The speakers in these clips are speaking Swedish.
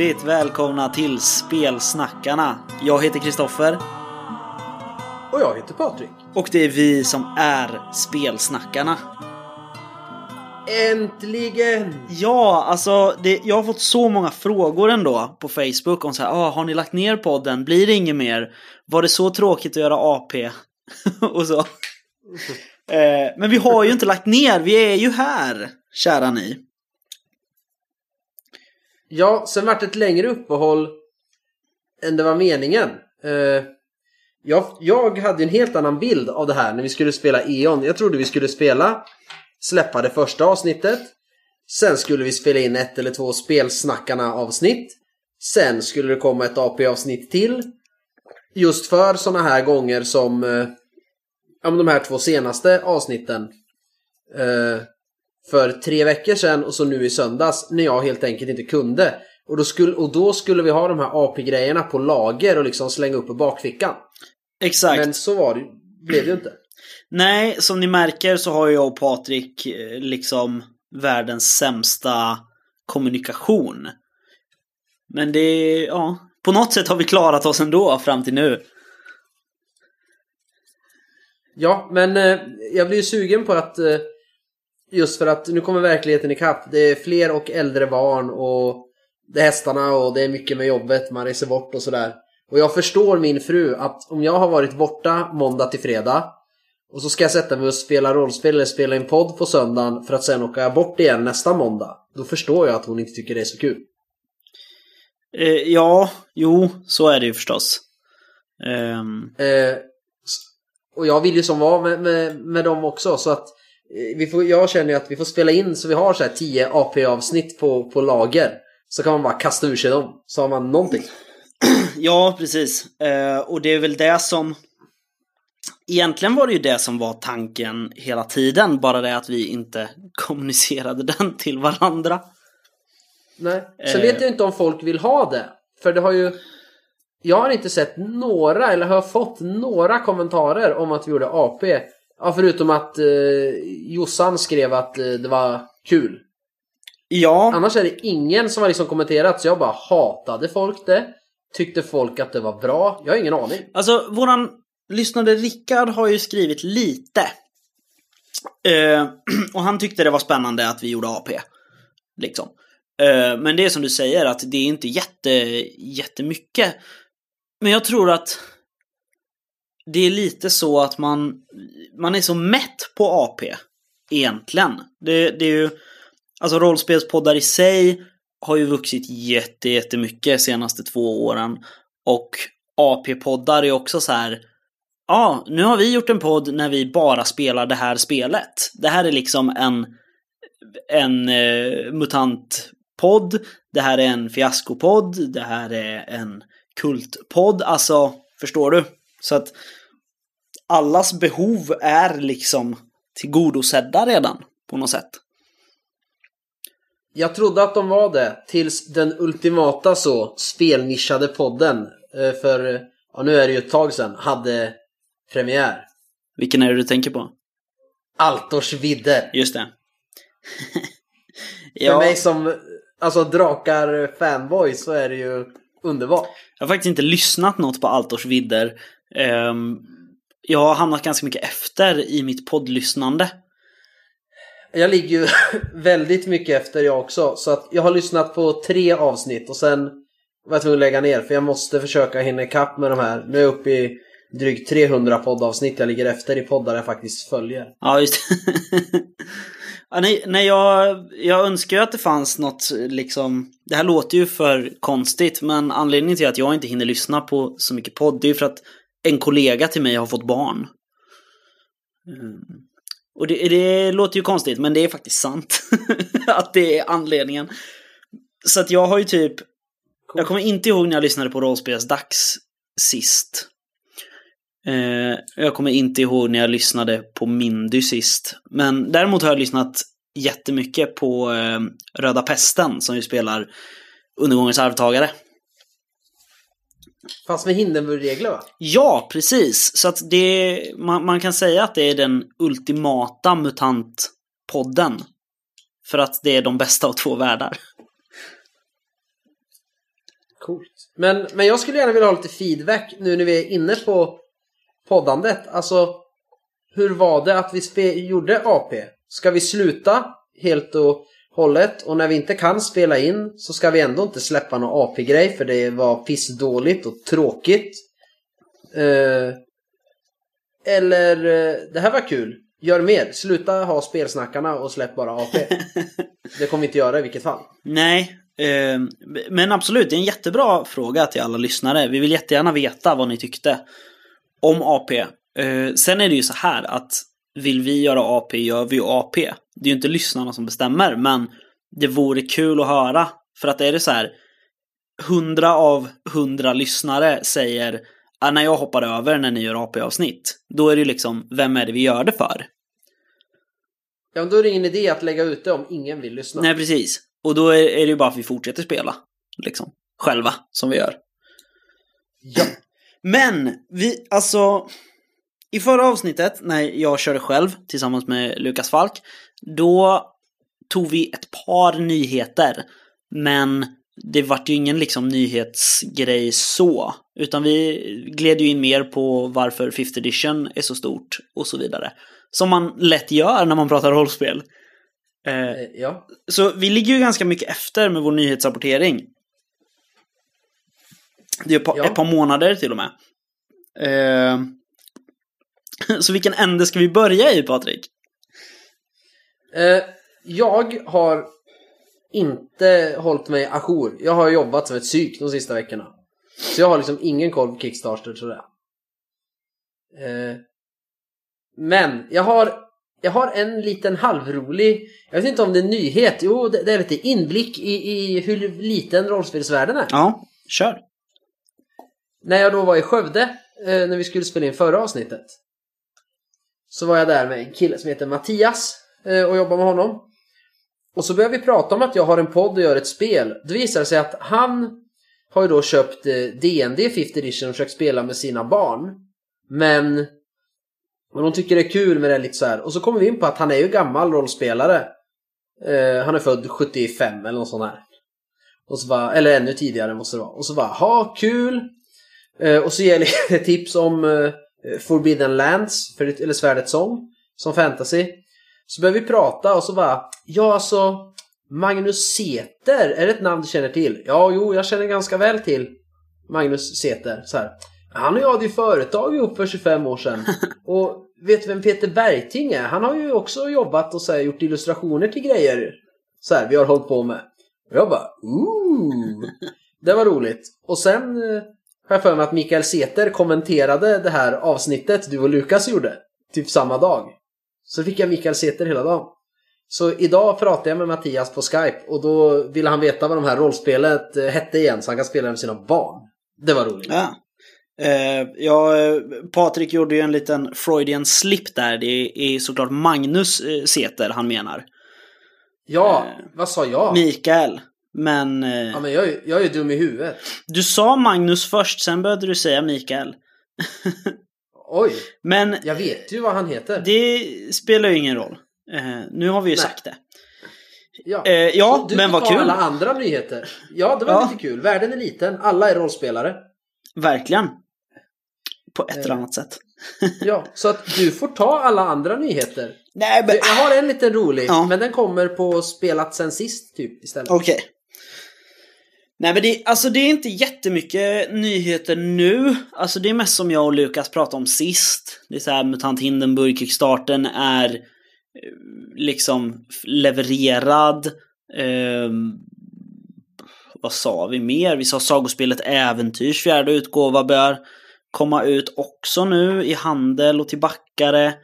Hjärtligt välkomna till Spelsnackarna. Jag heter Kristoffer Och jag heter Patrik. och det är vi som är Spelsnackarna. Äntligen! Ja, alltså det, jag har fått så många frågor ändå på Facebook om så här, ah, har ni lagt ner podden? Blir det inget mer? Var det så tråkigt att göra AP? och så. Eh, men vi har ju inte lagt ner, vi är ju här, kära ni. Ja, sen vart det ett längre uppehåll än det var meningen. Eh, jag, jag hade en helt annan bild av det här när vi skulle spela E.ON. Jag trodde vi skulle spela, släppa det första avsnittet. Sen skulle vi spela in ett eller två spelsnackarna avsnitt. Sen skulle det komma ett AP-avsnitt till. Just för sådana här gånger som eh, ja, men de här två senaste avsnitten. Eh, för tre veckor sedan och så nu i söndags när jag helt enkelt inte kunde. Och då skulle, och då skulle vi ha de här AP-grejerna på lager och liksom slänga upp i bakfickan. Exakt. Men så var det, blev det ju inte. Nej, som ni märker så har jag och Patrik eh, liksom världens sämsta kommunikation. Men det, ja, på något sätt har vi klarat oss ändå fram till nu. Ja, men eh, jag blir ju sugen på att eh, just för att nu kommer verkligheten ikapp. Det är fler och äldre barn och det är hästarna och det är mycket med jobbet, man reser bort och sådär. Och jag förstår min fru att om jag har varit borta måndag till fredag och så ska jag sätta mig och spela rollspel eller spela en podd på söndagen för att sen åka bort igen nästa måndag. Då förstår jag att hon inte tycker det är så kul. Eh, ja, jo, så är det ju förstås. Ehm, Eh, och jag vill ju som var med, med, med dem också så att vi får, jag känner ju att vi får spela in så vi har så här 10 AP-avsnitt på, på lager. Så kan man bara kasta ur sig dem. Så har man någonting. ja, precis. Eh, och det är väl det som... Egentligen var det ju det som var tanken hela tiden, bara det att vi inte kommunicerade den till varandra. Nej. Sen Eh. vet jag inte om folk vill ha det. För det har ju... Jag har inte sett några, eller har fått några kommentarer om att vi gjorde AP. Ja, förutom att eh, Jossan skrev att eh, det var kul. Ja, Annars är det ingen som har liksom kommenterat så jag bara hatade folk det. Tyckte folk att det var bra? Jag har ingen aning. Alltså, våran lyssnare Rickard har ju skrivit lite. Eh, och han tyckte det var spännande att vi gjorde AP. Liksom. Eh, men det är som du säger att det är inte jätte, jättemycket. Men jag tror att det är lite så att man, man är så mätt på AP. Egentligen. Det, det är ju, alltså rollspelspoddar i sig har ju vuxit jätte, jättemycket senaste två åren. Och AP-poddar är också så här. Ja, nu har vi gjort en podd när vi bara spelar det här spelet. Det här är liksom en, en eh, mutantpodd. Det här är en fiaskopodd. Det här är en kultpodd. Alltså, förstår du? Så att allas behov är liksom tillgodosedda redan på något sätt. Jag trodde att de var det tills den ultimata så spelnischade podden eh, för, ja nu är det ju ett tag sedan, hade premiär. Vilken är det du tänker på? Altors vidder. Just det. För mig som alltså drakar fanboy så är det ju underbart. Jag har faktiskt inte lyssnat något på Altors vidder. Ehm, jag har hamnat ganska mycket efter i mitt poddlyssnande. Jag ligger ju väldigt mycket efter jag också. Så att jag har lyssnat på tre avsnitt och sen var jag tvungen att lägga ner för jag måste försöka hinna ikapp med de här. Nu är jag uppe i drygt 300 poddavsnitt jag ligger efter i poddar jag faktiskt följer. Ja, just ja, nej, nej, jag, jag önskar ju att det fanns något liksom... Det här låter ju för konstigt, men anledningen till att jag inte hinner lyssna på så mycket podd, det är ju för att en kollega till mig har fått barn. Eh, och det, det låter ju konstigt, men det är faktiskt sant. att det är anledningen. Så att jag har ju typ... Jag kommer inte ihåg när jag lyssnade på Rollspelsdags sist. Eh, jag kommer inte ihåg när jag lyssnade på Mindy sist. Men däremot har jag lyssnat jättemycket på eh, Röda Pesten som ju spelar Undergångens arvtagare. Fast med Hindenburg-regler va? Ja, precis. Så att det, man, man kan säga att det är den ultimata mutantpodden. För att det är de bästa av två världar. Coolt. Men, men jag skulle gärna vilja ha lite feedback nu när vi är inne på poddandet. Alltså, hur var det att vi gjorde AP? Ska vi sluta helt och hållet? Och när vi inte kan spela in så ska vi ändå inte släppa någon AP-grej för det var pissdåligt och tråkigt. Eh, eller, eh, det här var kul. Gör mer. Sluta ha spelsnackarna och släpp bara AP. det kommer vi inte göra i vilket fall. Nej, eh, men absolut, det är en jättebra fråga till alla lyssnare. Vi vill jättegärna veta vad ni tyckte om AP. Eh, sen är det ju så här att vill vi göra AP gör vi AP. Det är ju inte lyssnarna som bestämmer, men det vore kul att höra. För att är det så här, hundra av hundra lyssnare säger ah, när jag hoppar över när ni gör AP-avsnitt, då är det ju liksom, vem är det vi gör det för? Ja, men då är det ingen idé att lägga ut det om ingen vill lyssna. Nej, precis. Och då är, är det ju bara att vi fortsätter spela. Liksom. Själva, som vi gör. Ja. Men, vi, alltså... I förra avsnittet, när jag körde själv tillsammans med Lukas Falk, då tog vi ett par nyheter. Men det vart ju ingen liksom nyhetsgrej så. Utan vi gled ju in mer på varför 5th edition är så stort och så vidare. Som man lätt gör när man pratar rollspel. Eh, Eh, ja. så vi ligger ju ganska mycket efter med vår nyhetsrapportering. Det är ett par, Ja. ett par månader till och med. Eh, så vilken ände ska vi börja i, Patrik? Eh, jag har inte hållit mig ajour. Jag har jobbat som ett psyk de sista veckorna. Så jag har liksom ingen koll på Kickstarter sådär. Eh, men jag har, jag har en liten halvrolig, jag vet inte om det är en nyhet, jo det, det är lite inblick i, i hur liten rollspelsvärlden är. Ja, kör. När jag då var i Skövde, eh, när vi skulle spela in förra avsnittet. Så var jag där med en kille som heter Mattias eh, och jobbade med honom. Och så började vi prata om att jag har en podd och gör ett spel. Det visade sig att han har ju då köpt eh, DND D&D 5th edition och försökt spela med sina barn. Men men de tycker det är kul med det lite så här. Och så kommer vi in på att han är ju gammal rollspelare. Eh, han är född 75 eller något sånt här. Och så bara, eller ännu tidigare måste det vara. Och så bara, ha kul! Eh, och så ger jag lite tips om eh, Forbidden Lands, för, eller Svärdets sång, som fantasy. Så börjar vi prata och så bara, ja alltså Magnus Seter, är det ett namn du känner till? Ja, jo, jag känner ganska väl till Magnus Seter. Så här. Han och jag hade ju företag ihop för 25 år sedan. Och vet du vem Peter Bergting är? Han har ju också jobbat och så här, gjort illustrationer till grejer. Så här, vi har hållit på med. Och jag bara, ooh! Det var roligt. Och sen eh, har jag för mig att Mikael Seter kommenterade det här avsnittet du och Lukas gjorde. Typ samma dag. Så fick jag Mikael Seter hela dagen. Så idag pratade jag med Mattias på Skype och då ville han veta vad de här rollspelet eh, hette igen så han kan spela med sina barn. Det var roligt. Ja. Eh, ja, eh, Patrik gjorde ju en liten Freudian slip där. Det är såklart Magnus eh, Seter han menar. Ja, Eh, vad sa jag? Mikael. Men eh, Ja, men jag, är- jag är dum i huvudet. du sa Magnus först, sen började du säga Mikael. Oj, Men jag vet ju vad han heter. det spelar ju ingen roll. Eh, nu har vi ju Nej. sagt det. Ja, Eh, ja, du men vad kul. alla andra nyheter. Ja, det var Ja. lite kul. Världen är liten, alla är rollspelare. Verkligen. På ett eller Eh. annat sätt. Ja, så att du får ta alla andra nyheter. Nej, men... Jag har en liten rolig, Ja. men den kommer på spelat sen sist typ istället. Okej. Nej men det, alltså det är inte jättemycket nyheter nu. Alltså det är mest som jag och Lukas pratade om sist. Det är så här MUTANT Hindenburg, Kickstarten är eh, liksom levererad. Eh, vad sa vi mer? Vi sa sagospelet Äventyrs fjärde utgåva bör komma ut också nu i handel och till backare.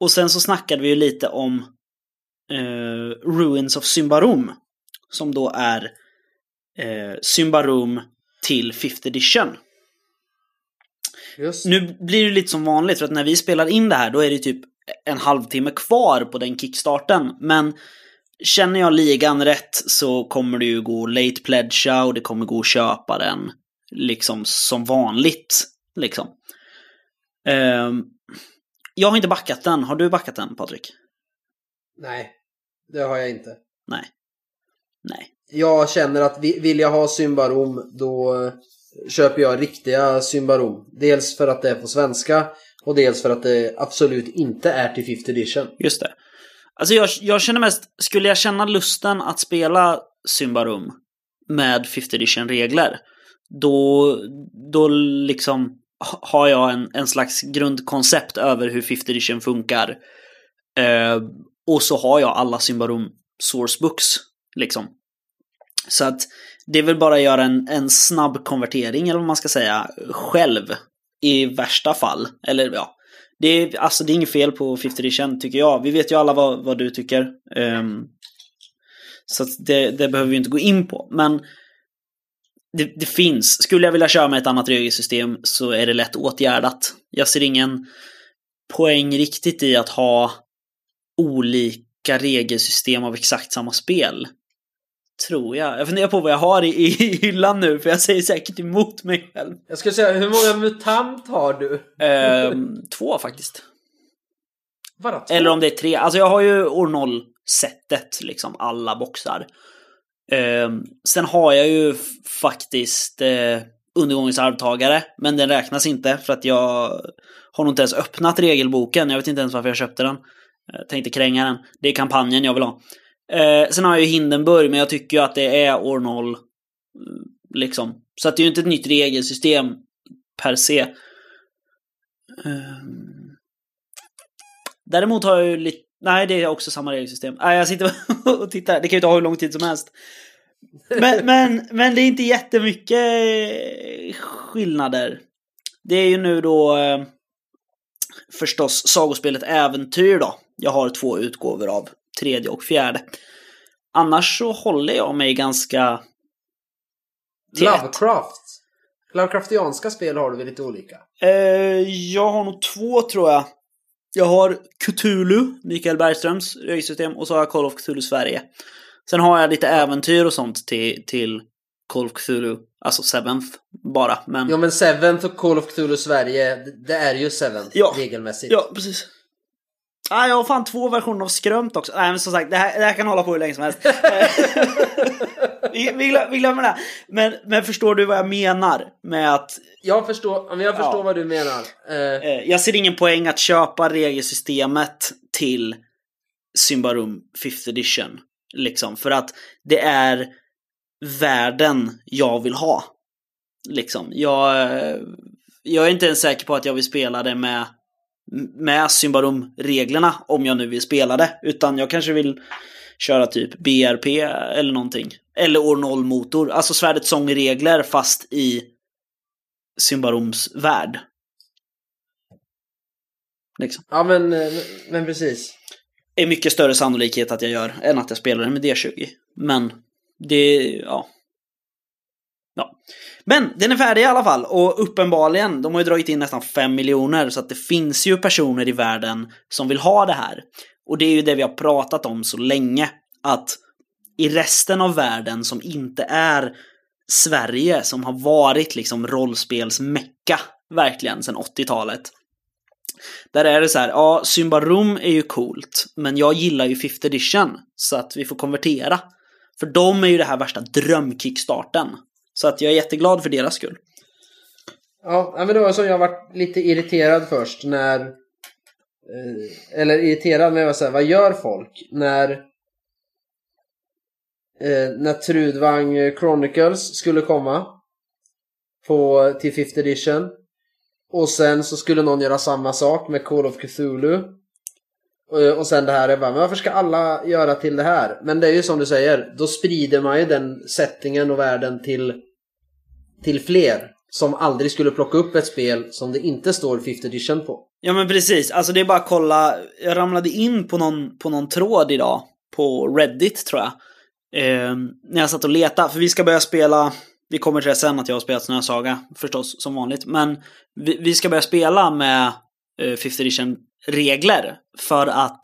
Och sen så snackade vi ju lite om eh, Ruins of Symbarom. Som då är eh, Symbarom till 5th edition. Just. Nu blir det lite som vanligt för att när vi spelar in det här då är det typ en halvtimme kvar på den kickstarten. Men känner jag ligan rätt så kommer det ju gå late pledgea och det kommer gå att köpa den liksom som vanligt. Liksom. Ehm, jag har inte backat den. Har du backat den Patrik? Nej, det har jag inte. Nej. Nej jag känner att vill jag ha Symbarom då eh, köper jag riktiga Symbarom. Dels för att det är på svenska och dels för att det absolut inte är till 5th edition. Just det. Alltså jag, jag känner mest, skulle jag känna lusten att spela Symbarum med 5th edition-regler, då, då liksom har jag en, en slags grundkoncept över hur 5th edition funkar. Eh, och så har jag alla Symbarum sourcebooks, liksom. Så att det är väl bara att göra en, en snabb konvertering, eller vad man ska säga, själv. I värsta fall. Eller ja, det är, alltså, det är inget fel på 50 edition tycker jag. Vi vet ju alla vad, vad du tycker. Um, så att det, det behöver vi inte gå in på. Men det, det finns. Skulle jag vilja köra med ett annat regelsystem så är det lätt åtgärdat. Jag ser ingen poäng riktigt i att ha olika regelsystem av exakt samma spel. Tror jag. Jag funderar på vad jag har i, i hyllan nu, för jag säger säkert emot mig själv. Jag skulle säga, hur många MUTANT har du? Ehm, två faktiskt. Bara två? Eller om det är tre. Alltså jag har ju år 0-setet, liksom alla boxar. Ehm, sen har jag ju faktiskt eh, undergångens arvtagare, men den räknas inte för att jag har nog inte ens öppnat regelboken. Jag vet inte ens varför jag köpte den. Jag tänkte kränga den. Det är kampanjen jag vill ha. Eh, sen har jag ju Hindenburg, men jag tycker ju att det är år 0. mm, Liksom. Så att det är ju inte ett nytt regelsystem per se. Ehm, Däremot har jag ju lite... Nej, det är också samma regelsystem. Nej, jag sitter och tittar. Det kan ju ta hur lång tid som helst. Men, men, men det är inte jättemycket skillnader. Det är ju nu då eh, förstås sagospelet Äventyr då. Jag har två utgåvor av tredje och fjärde. Annars så håller jag mig ganska... till ett. Lovecraft. Lovecraftianska spel har du väl lite olika? Eh, jag har nog två tror jag. Jag har Cthulhu, Mikael Bergströms regelsystem, och så har jag Call of Cthulhu Sverige. Sen har jag lite äventyr och sånt till, till Call of Cthulhu, alltså Seventh bara. Men Ja men Seventh och Call of Cthulhu Sverige, det- det är ju Seventh Ja. regelmässigt. ja, precis. Ah, jag har fan två versioner av Skrömt också. Nej men som sagt, det här, det här kan hålla på hur länge som helst. vi, vi, glö- vi glömmer det. Men, men förstår du vad jag menar med att Jag förstår, jag förstår Ja. vad du menar. Eh, Eh, jag ser ingen poäng att köpa regelsystemet till Symbarum 5th edition. Liksom, för att det är världen jag vill ha. Liksom, jag, eh, jag är inte ens säker på att jag vill spela det med, med Symbarum-reglerna om jag nu vill spela det. Utan jag kanske vill köra typ BRP eller någonting. Eller år 0-motor. Alltså Svärdets sång-regler fast i Symbarums värld. Liksom. ja men, eh, men precis. är mycket större sannolikhet att jag gör än att jag spelar den med D20. Men det, ja. Ja. Men den är färdig i alla fall och uppenbarligen, de har ju dragit in nästan 5 miljoner så att det finns ju personer i världen som vill ha det här. Och det är ju det vi har pratat om så länge. Att i resten av världen som inte är Sverige som har varit liksom rollspelsmecka verkligen sedan 80-talet. Där är det så här, ja, Symbarum är ju coolt, men jag gillar ju 5th edition, så att vi får konvertera. För de är ju det här värsta drömkickstarten. Så att jag är jätteglad för deras skull. Ja, men det var som jag varit lite irriterad först när... Eh, eller irriterad, men jag var så här, vad gör folk när... Eh, när Trudvang Chronicles skulle komma på, till 5th edition. Och sen så skulle någon göra samma sak med Call of Cthulhu. Eh, och, sen det här är bara, men varför ska alla göra till det här? Men det är ju som du säger, då sprider man ju den settingen och världen till, till fler. Som aldrig skulle plocka upp ett spel som det inte står 5th edition på. Ja men precis, alltså det är bara att kolla. Jag ramlade in på någon, på någon tråd idag. På Reddit tror jag. Eh, när jag satt och letade, för vi ska börja spela. Vi kommer till det sen att jag har spelat Snösaga förstås, som vanligt. Men vi, vi ska börja spela med eh, 5th edition regler. För att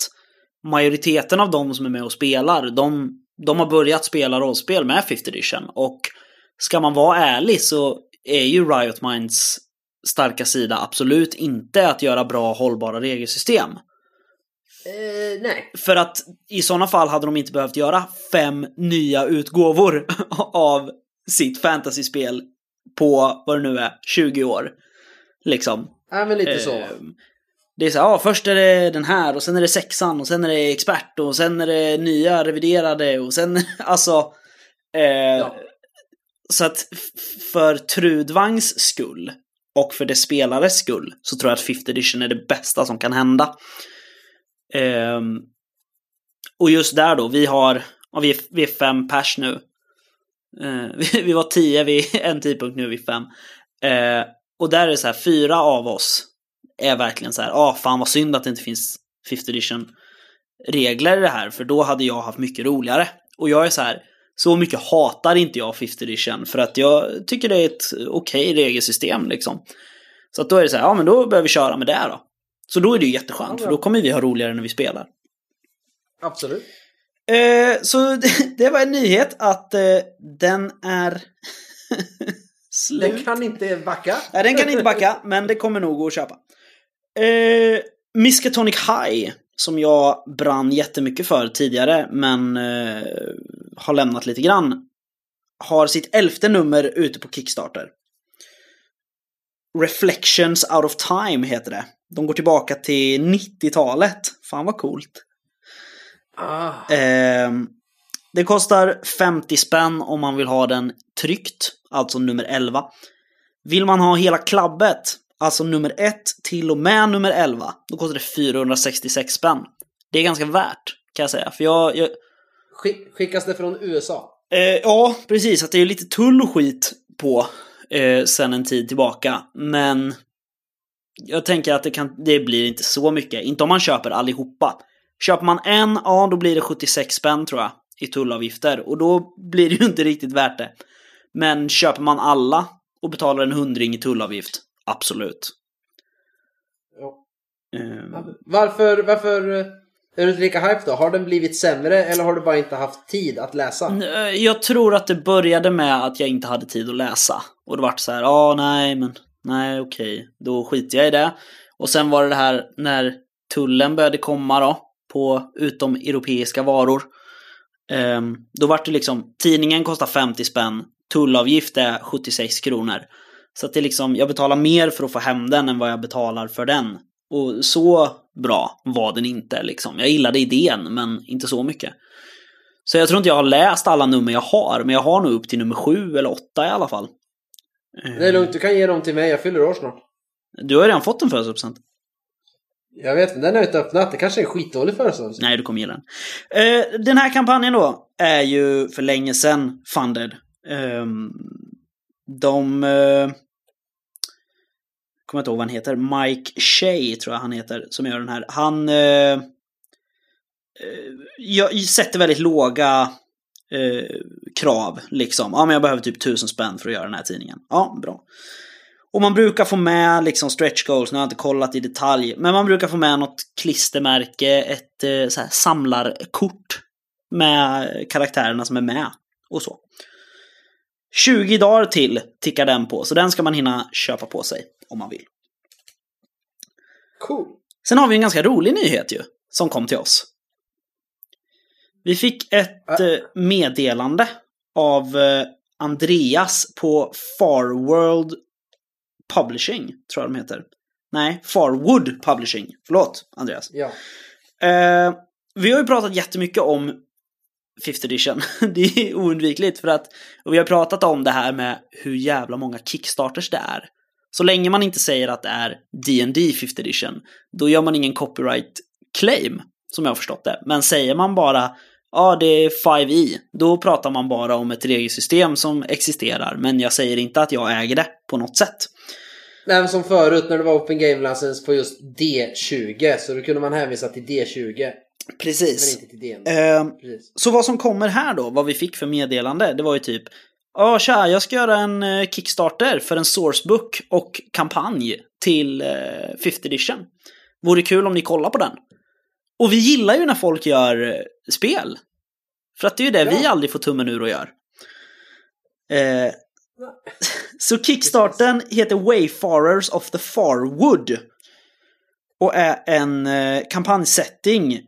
majoriteten av de som är med och spelar, de, de har börjat spela rollspel med 5th edition. Och ska man vara ärlig så är ju Riot Minds starka sida absolut inte att göra bra hållbara regelsystem. Eh, nej. För att i sådana fall hade de inte behövt göra fem nya utgåvor av sitt fantasyspel på, vad det nu är, 20 år. Liksom. Nej, men lite så. Eh, Det är så här, ja, först är det den här och sen är det sexan och sen är det expert och sen är det nya reviderade och sen, alltså. Eh, Ja. Så att för Trudvangs skull och för det spelares skull så tror jag att 5th edition är det bästa som kan hända. Ehm, och just där då, vi har, ja, vi, är, vi är fem pers nu. Eh, vi, vi var tio vid en tidpunkt, nu är vi fem. Eh, och där är det så här, fyra av oss är verkligen så här, ah fan vad synd att det inte finns 5th edition regler i det här, för då hade jag haft mycket roligare. Och jag är så här, så mycket hatar inte jag 5th edition, för att jag tycker det är ett okej regelsystem liksom. Så att då är det så här, ja men då behöver vi köra med det då. Så då är det ju jätteskönt, för då kommer vi ha roligare när vi spelar. Absolut. Eh, så det, det var en nyhet att eh, den är slut. Den kan inte backa. Nej, den kan inte backa, men det kommer nog att köpa. Eh, Miskatonic High, som jag brann jättemycket för tidigare, men eh, har lämnat lite grann, har sitt elfte nummer ute på Kickstarter. Reflections Out of Time heter det. De går tillbaka till 90-talet. Fan vad coolt. Ah. Ehm, det kostar 50 spänn om man vill ha den tryckt, alltså nummer 11. Vill man ha hela klabbet, alltså nummer 1 till och med nummer 11, då kostar det 466 spänn. Det är ganska värt, kan jag säga. För jag, jag Skick, skickas det från USA? eh, ja, precis, att det är lite tull och skit på eh, sen en tid tillbaka. Men jag tänker att det, kan, det blir inte så mycket. Inte om man köper allihopa. Köper man en, ja då blir det 76 spänn tror jag i tullavgifter. Och då blir det ju inte riktigt värt det. Men köper man alla och betalar en hundring i tullavgift, absolut. Ja. Ehm, Varför, varför eh, är du inte lika hype då? Har den blivit sämre eller har du bara inte haft tid att läsa? Eh, Jag tror att det började med att jag inte hade tid att läsa. Och det vart så här, ja nej men nej okej, då skiter jag i det. Och sen var det det här när tullen började komma då på utom europeiska varor. Ehm, då vart det liksom, tidningen kostar 50 spänn, tullavgift är 76 kronor. Så att det är liksom, jag betalar mer för att få hem den än vad jag betalar för den. Och så bra var den inte liksom. Jag gillade idén men inte så mycket. Så jag tror inte jag har läst alla nummer jag har, men jag har nog upp till nummer sju eller åtta i alla fall. Det är lugnt, du kan ge dem till mig. Jag fyller år snart. Du har ju redan fått en födelsedagspresent. Jag vet, men den har jag inte öppnat. Det kanske är en skitdålig födelsedagspresent. Nej, du kommer gilla den. Eh, den här kampanjen då är ju för länge sedan funded. Ehm, de... Kommer inte ihåg vad han heter. Mike Shea tror jag han heter, som gör den här. Han eh, eh, jag sätter väldigt låga eh, krav, liksom. Ja, men jag behöver typ tusen spänn för att göra den här tidningen. Ja, bra. Och man brukar få med liksom stretch goals, nu har jag inte kollat i detalj, men man brukar få med något klistermärke, ett eh, så här, samlarkort med karaktärerna som är med och så. 20 dagar till tickar den på, så den ska man hinna köpa på sig om man vill. Cool. Sen har vi en ganska rolig nyhet ju, som kom till oss. Vi fick ett Äh. meddelande av eh, Andreas på Farworld Publishing, tror jag de heter. Nej, Farwood Publishing. Förlåt, Andreas. Ja. Eh, vi har ju pratat jättemycket om 5th edition. det är oundvikligt för att och vi har pratat om det här med hur jävla många kickstarters det är. Så länge man inte säger att det är D&D 5th edition, då gör man ingen copyright claim, som jag har förstått det. Men säger man bara ja, det är 5e, då pratar man bara om ett regelsystem som existerar, men jag säger inte att jag äger det på något sätt. Nej, men som förut när det var Open Game License på just D20 så då kunde man hänvisa till D20 men Precis. inte till DN. Eh, Precis. Så vad som kommer här då, vad vi fick för meddelande, det var ju typ Ja, tja, jag ska göra en eh, Kickstarter för en sourcebook och kampanj till eh, 5th edition. Vore kul om ni kollar på den. Och vi gillar ju när folk gör eh, spel. För att det är ju det Ja. vi aldrig får tummen ur och gör. Eh, så Kickstarten heter Wayfarers of the Farwood. Och är en eh, kampanjsetting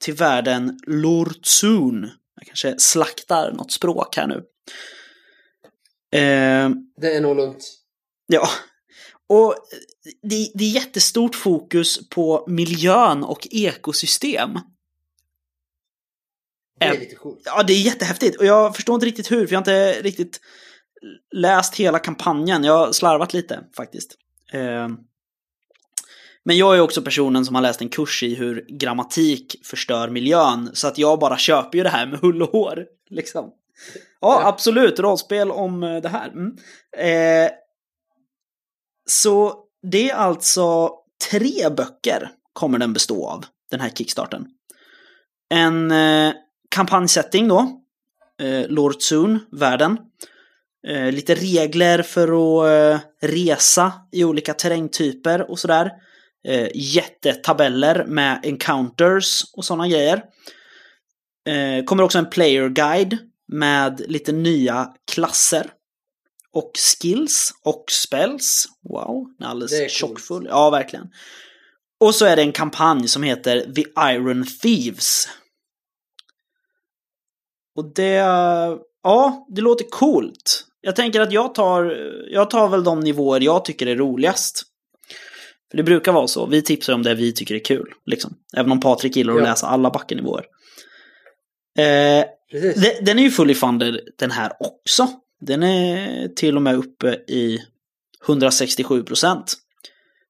till världen Lortzun. Jag kanske slaktar något språk här nu. Eh, Det är nog lugnt. ja. Och det, det är jättestort fokus på miljön och ekosystem. Det är lite coolt. Ja, det är jättehäftigt. Och jag förstår inte riktigt hur, för jag har inte riktigt läst hela kampanjen. Jag har slarvat lite faktiskt. Eh, Men jag är också personen som har läst en kurs i hur grammatik förstör miljön. Så att jag bara köper ju det här med hull och hår. Liksom. Ja, absolut. Rollspel om eh, det här. Mm. Eh, så det är alltså tre böcker kommer den bestå av, den här kickstarten. En eh, kampanjsetting då. Eh, Lord Soon, världen. Eh, lite regler för att eh, resa i olika terrängtyper och sådär. Eh, jättetabeller med encounters och sådana grejer. Eh, kommer också en player guide med lite nya klasser. Och skills och spells. Wow, den är alldeles Det är coolt. tjockfull. Ja, verkligen. Och så är det en kampanj som heter The Iron Thieves. Och det... Ja, det låter coolt. Jag tänker att jag tar, jag tar väl de nivåer jag tycker är roligast. För det brukar vara så. Vi tipsar om det vi tycker är kul. Liksom. Även om Patrik gillar att Ja. läsa alla backenivåer. Eh, Precis. de- den är ju fully funded den här också. Den är till och med uppe i 167 procent.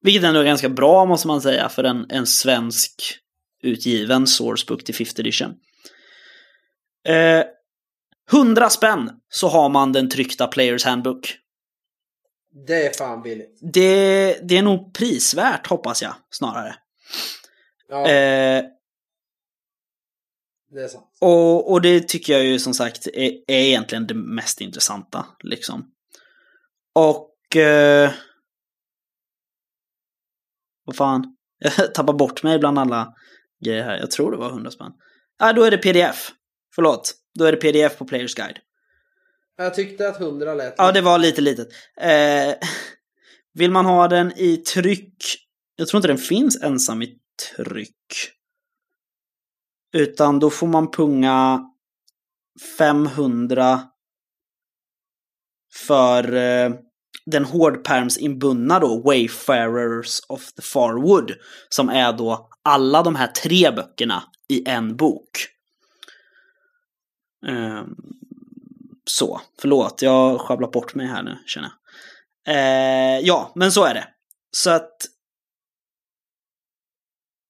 Vilket ändå är ganska bra måste man säga för en, en svensk utgiven sourcebook till 5th edition. Eh, 100 spänn så har man den tryckta Players Handbook. Det är fan billigt. Det, det är nog prisvärt hoppas jag snarare. Ja, Eh, det är sant. Och, och det tycker jag ju som sagt är, är egentligen det mest intressanta. Liksom. Och... Eh, vad fan? Jag tappar bort mig bland alla grejer här. Jag tror det var 100 spänn. Ja, då är det pdf. Förlåt. Då är det pdf på Players Guide. Jag tyckte att 100 lät Ja, det var lite litet. Eh, vill man ha den i tryck? Jag tror inte den finns ensam i tryck. Utan då får man punga 500 för eh, den hårdpermsinbundna då, Wayfarers of the Farwood. Som är då alla de här tre böckerna i en bok. Eh, så, förlåt, jag har sjabblat bort mig här nu känner jag. Eh, ja, men så är det. Så att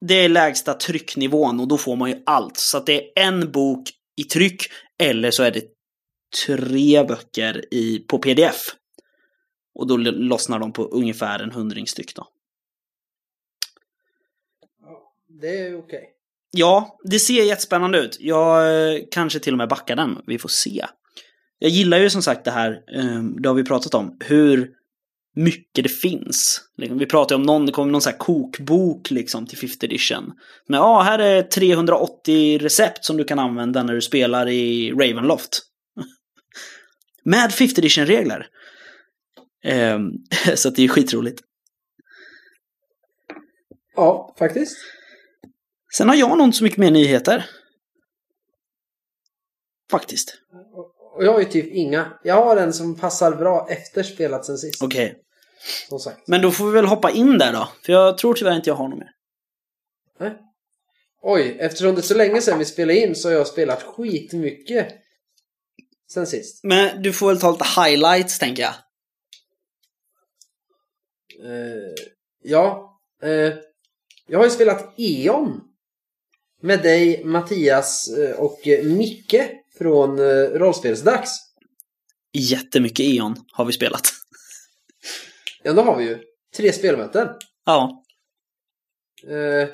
det är lägsta trycknivån och då får man ju allt. Så att det är en bok i tryck eller så är det tre böcker i, på pdf. Och då lossnar de på ungefär en hundring styck då. Det är okej. Ja, det ser jättespännande ut. Jag eh, kanske till och med backar den. Vi får se. Jag gillar ju som sagt det här, eh, det har vi pratat om, hur mycket det finns. Liksom, Vi pratade om någon, det kom någon sån här kokbok liksom till 5th edition. Men ja, här är 380 recept som du kan använda när du spelar i Ravenloft. Med 5th edition-regler. Eh, så att det är skitroligt. Ja, faktiskt. Sen har jag nog inte så mycket mer nyheter. Faktiskt. Och jag har ju typ inga. Jag har en som passar bra efter spelat sen sist. Okej. Som sagt. Men då får vi väl hoppa in där då. För jag tror tyvärr inte jag har något mer. Nej. Oj, eftersom det är så länge sedan vi spelade in så har jag spelat skitmycket sen sist. Men du får väl ta lite highlights tänker jag. Eh, ja, eh, jag har ju spelat E.ON med dig, Mattias eh, och Micke från Rollspelsdags. Jättemycket E.ON har vi spelat. Ja, då har vi ju tre spelmöten. Ja. Eh,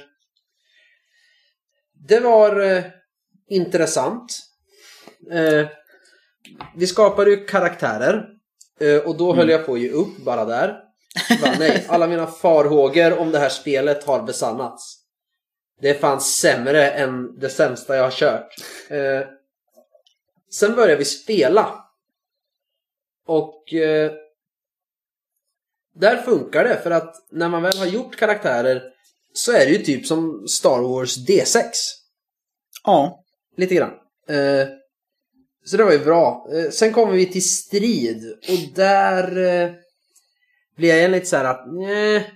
det var eh, intressant. Eh, vi skapade ju karaktärer eh, och då höll jag på att ge upp bara där. Bara, nej, alla mina farhågor om det här spelet har besannats. Det fanns sämre än det sämsta jag har kört. Eh, sen började vi spela. Och eh, där funkar det för att när man väl har gjort karaktärer så är det ju typ som Star Wars D6. Ja. Lite grann. Eh, så det var ju bra. Eh, sen kommer vi till strid och där eh, blir jag igen lite så att nej,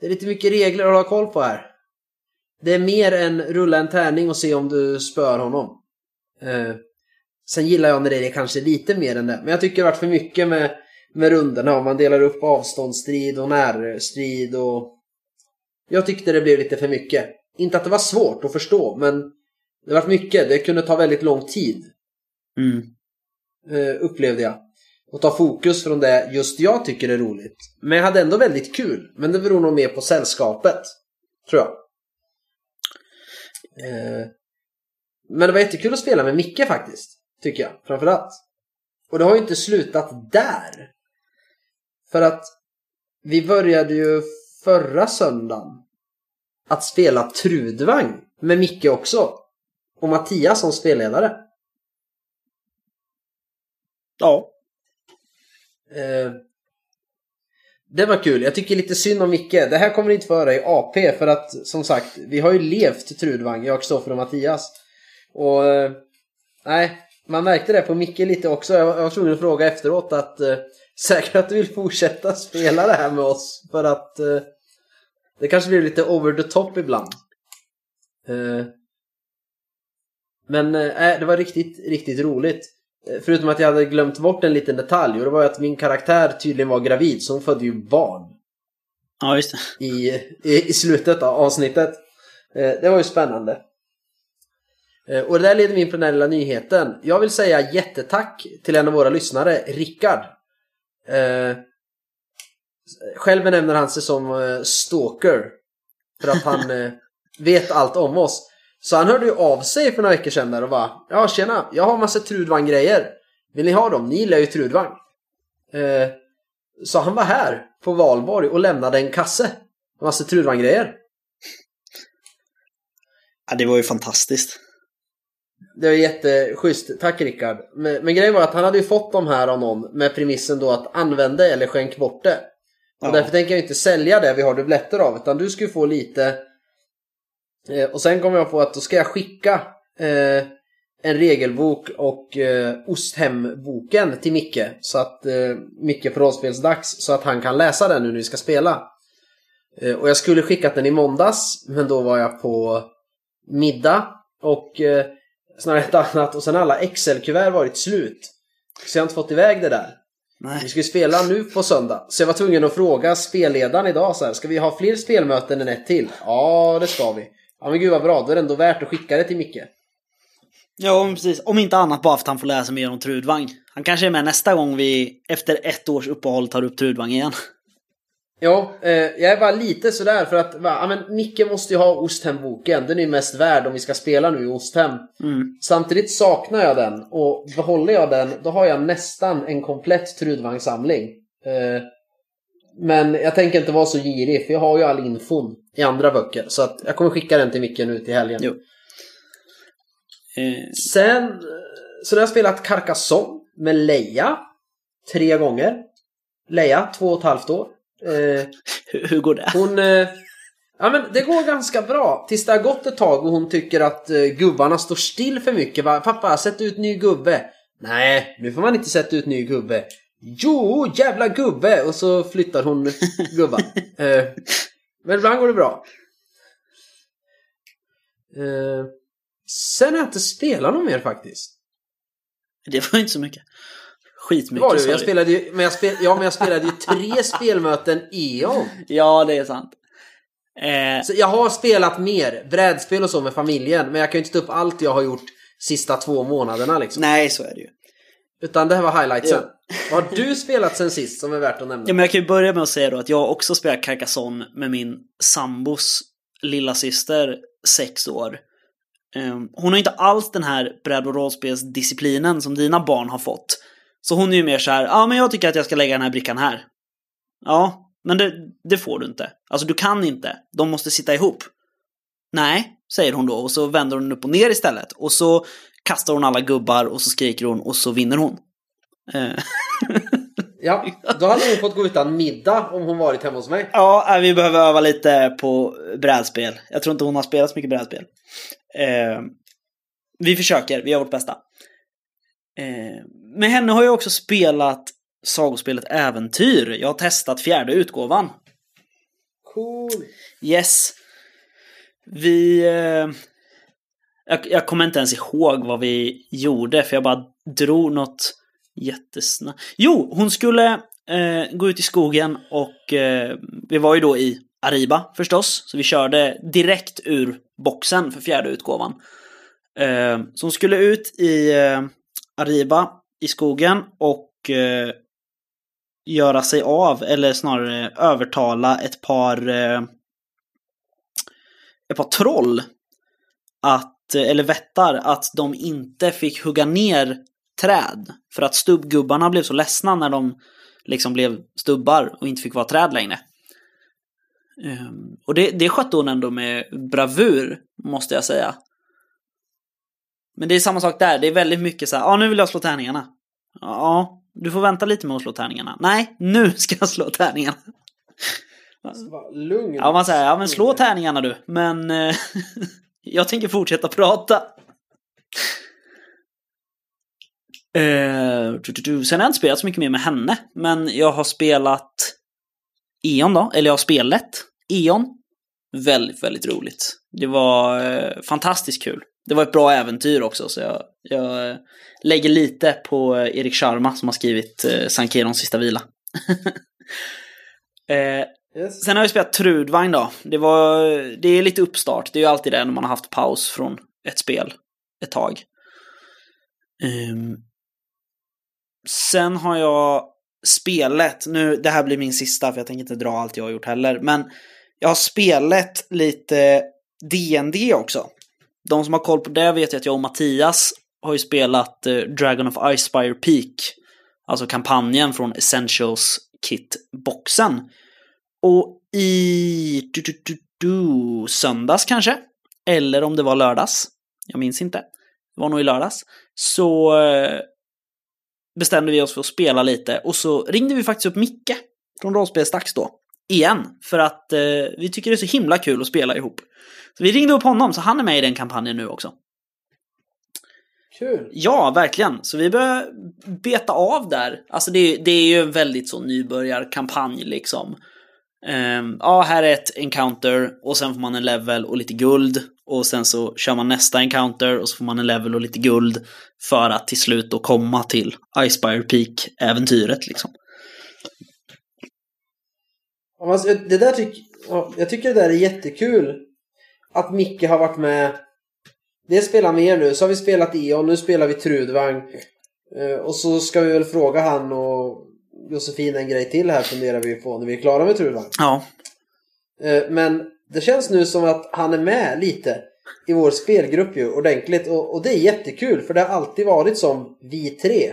det är lite mycket regler att hålla koll på här. Det är mer än rulla en tärning och se om du spör honom. Sen gillar jag när det är kanske lite mer än det. Men jag tycker det varit för mycket med, med rundorna. Om man delar upp avståndsstrid och närstrid och... Jag tyckte det blev lite för mycket. Inte att det var svårt att förstå, men det var mycket. Det kunde ta väldigt lång tid. Mm. Eh, upplevde jag. Och ta fokus från det just jag tycker är roligt. Men jag hade ändå väldigt kul. Men det beror nog mer på sällskapet. Tror jag. Eh, men det var jättekul att spela med Micke faktiskt. Tycker jag, framförallt. Och det har ju inte slutat där. För att vi började ju förra söndagen att spela Trudvang med Micke också. Och Mattias som spelledare. Ja. Eh, det var kul. Jag tycker lite synd om Micke. Det här kommer inte föra i AP för att som sagt, vi har ju levt Trudvang, jag, Kristoffer och Mattias. Och eh, nej, man märkte det på Micke lite också. Jag var, tvungen att fråga efteråt att eh, säkert att du vill fortsätta spela det här med oss för att eh, det kanske blir lite over the top ibland. Eh, men eh, det var riktigt, riktigt roligt. Eh, Förutom att jag hade glömt bort en liten detalj och det var att min karaktär tydligen var gravid så hon födde ju barn Ja, just det. i, i, i slutet av avsnittet. Eh, det var ju spännande. Eh, och det där leder mig in på den här lilla nyheten. Jag vill säga jättetack till en av våra lyssnare, Rickard. Eh, själv benämner han sig som eh, stalker. För att han eh, vet allt om oss. Så han hörde ju av sig för några veckor sedan där och bara Ja tjena, jag har massa Trudvang-grejer. Vill ni ha dem? Ni gillar ju Trudvang. Eh, så han var här på Valborg och lämnade en kasse. med Massa Trudvang-grejer. Ja, det var ju fantastiskt. Det var jätteschysst. Tack Rickard. Men, men grejen var att han hade ju fått de här av någon med premissen då att använda eller skänk bort det. Och Ja. därför tänker jag inte sälja det vi har dubbletter av utan du ska ju få lite eh, och sen kom jag på att då ska jag skicka eh, en regelbok och eh, Osthemboken till Micke så att eh, Micke på rollspelsdags så att han kan läsa den nu när vi ska spela. Eh, och jag skulle skickat den i måndags men då var jag på middag och eh, snarare ett annat och sen alla Excel-kuvert varit slut. Så jag har inte fått iväg det där. Vi Nej. ska ju spela nu på söndag. Så jag var tvungen att fråga spelledaren idag så här, ska vi ha fler spelmöten än ett till? Ja, det ska vi. Ja men gud vad bra, då är det ändå värt att skicka det till Micke. Ja, men precis. Om inte annat bara för att han får läsa mer om Trudvang. Han kanske är med nästa gång vi efter ett års uppehåll tar upp Trudvang igen. Ja, eh, jag är bara lite sådär för att va, ja, men Micke måste ju ha Osthemboken. Den är ju mest värd om vi ska spela nu i Osthem. Mm. Samtidigt saknar jag den och behåller jag den då har jag nästan en komplett Trudvang-samling. Eh, men jag tänker inte vara så girig för jag har ju all infon i andra böcker. Så att jag kommer skicka den till Micke nu till helgen. Eh, Sen så har jag spelat Carcassonne med Leia tre gånger. Leia, två och ett halvt år. Eh, hur, hur går det? hon... Eh, ja men det går ganska bra. Tills det har gått ett tag och hon tycker att eh, gubbarna står still för mycket. Va? Pappa, sätt ut ny gubbe. Nej, nu får man inte sätta ut ny gubbe. Jo, jävla gubbe! Och så flyttar hon gubbar. eh, men ibland går det bra. Eh, sen har jag inte spelat något mer faktiskt. Det var inte så mycket. Skitmycket var sa Jag du. spelade ju, men jag spel, ja, men jag spelade ju tre spelmöten E.ON. Ja, det är sant. Eh, Så jag har spelat mer brädspel och så med familjen, men jag kan ju inte ta upp allt jag har gjort sista två månaderna liksom. nej, så är det ju. Utan det här var highlightsen. Vad har du spelat sen sist som är värt att nämna? Ja, men jag kan ju börja med att säga då att jag också spelar Carcassonne med min sambos lilla syster sex år. Ehm, Hon har inte alls den här bräd och rollspelsdisciplinen som dina barn har fått. Så hon är ju mer så här, ja men jag tycker att jag ska lägga den här brickan här. Ja, men det, det får du inte. Alltså du kan inte. De måste sitta ihop. Nej, säger hon då och så vänder hon upp och ner istället. Och så kastar hon alla gubbar och så skriker hon och så vinner hon. Eh, Ja, då hade hon fått gå utan middag om hon varit hemma hos mig. Ja, vi behöver öva lite på brädspel. Jag tror inte hon har spelat så mycket brädspel. Eh, vi försöker, vi gör vårt bästa. Eh, med henne har jag också spelat sagospelet Äventyr. Jag har testat fjärde utgåvan. Cool. Yes. Vi... Eh, jag, jag kommer inte ens ihåg vad vi gjorde, för jag bara drog något jättesnabbt. Jo, hon skulle eh, gå ut i skogen och eh, vi var ju då i Ariba förstås, så vi körde direkt ur boxen för fjärde utgåvan. Eh, så hon skulle ut i eh, Ariba i skogen och eh, göra sig av, eller snarare övertala ett par eh, ett par troll att, eh, eller vättar, att de inte fick hugga ner träd. För att stubbgubbarna blev så ledsna när de liksom blev stubbar och inte fick vara träd längre. Um, och det, det skötte hon ändå med bravur, måste jag säga. Men det är samma sak där, det är väldigt mycket så här, ja ah, nu vill jag slå tärningarna. Ja, du får vänta lite med att slå tärningarna. Nej, nu ska jag slå tärningarna. Lugn. Ja, man säger, ja men slå tärningarna du. Men eh, jag tänker fortsätta prata. Eh, Sen har jag inte spelat så mycket mer med henne. Men jag har spelat E.ON då, eller jag har spelat E.ON. Väldigt, väldigt roligt. Det var eh, fantastiskt kul. Det var ett bra äventyr också, så jag, jag eh, lägger lite på eh, Erik Sharma som har skrivit eh, Sankirons sista vila. eh, Yes. Sen har jag spelat Trudvagn då. Det, var, det är lite uppstart. Det är ju alltid det när man har haft paus från ett spel ett tag. Um, sen har jag spelat, nu det här blir min sista för jag tänker inte dra allt jag har gjort heller, men jag har spelat lite DND också. De som har koll på det vet ju att jag och Mattias har ju spelat eh, Dragon of Icespire Peak. Alltså kampanjen från Essentials Kit-boxen. Och i du, du, du, du, söndags kanske, eller om det var lördags, jag minns inte, det var nog i lördags, så eh, bestämde vi oss för att spela lite och så ringde vi faktiskt upp Micke från Rollspelsdags då, igen, för att eh, vi tycker det är så himla kul att spela ihop. Så vi ringde upp honom, så han är med i den kampanjen nu också. Kul. Ja, verkligen. Så vi börjar beta av där. Alltså det, det är ju en väldigt så nybörjarkampanj liksom. Um, ja, här är ett encounter och sen får man en level och lite guld. Och sen så kör man nästa encounter och så får man en level och lite guld. För att till slut då komma till Icespire Peak-äventyret liksom. Alltså, det där tyck, ja, jag tycker det där är jättekul. Att Micke har varit med. Det spelar mer nu. Så har vi spelat E.ON, nu spelar vi Trudvang. Eh, och så ska vi väl fråga han och Josefin en grej till här funderar vi på när vi är klara med Trudvang. Ja. Eh, Men det känns nu som att han är med lite i vår spelgrupp ju ordentligt och, och det är jättekul för det har alltid varit som vi tre.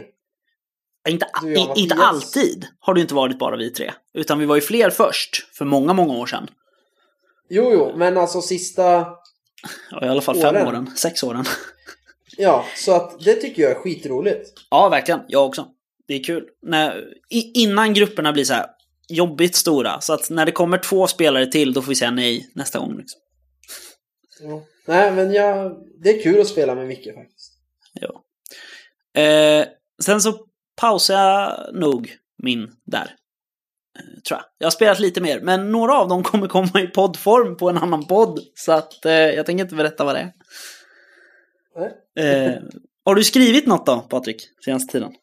Inte, i, inte alltid har det inte varit bara vi tre. Utan vi var ju fler först, för många, många år sedan. Jo, jo, men alltså sista... Ja, i alla fall fem Åren. åren, sex åren. Ja, så att det tycker jag är skitroligt. Ja, verkligen. Jag också. Det är kul. När, innan grupperna blir så här jobbigt stora. Så att när det kommer två spelare till, då får vi säga nej nästa gång. Liksom. Ja. Nej, men jag, det är kul att spela med Micke faktiskt. Ja. Eh, sen så pausar jag nog min där. Eh, tror jag. Jag har spelat lite mer, men några av dem kommer komma i poddform på en annan podd. Så att eh, jag tänker inte berätta vad det är. Eh, har du skrivit något då, Patrik, senaste tiden?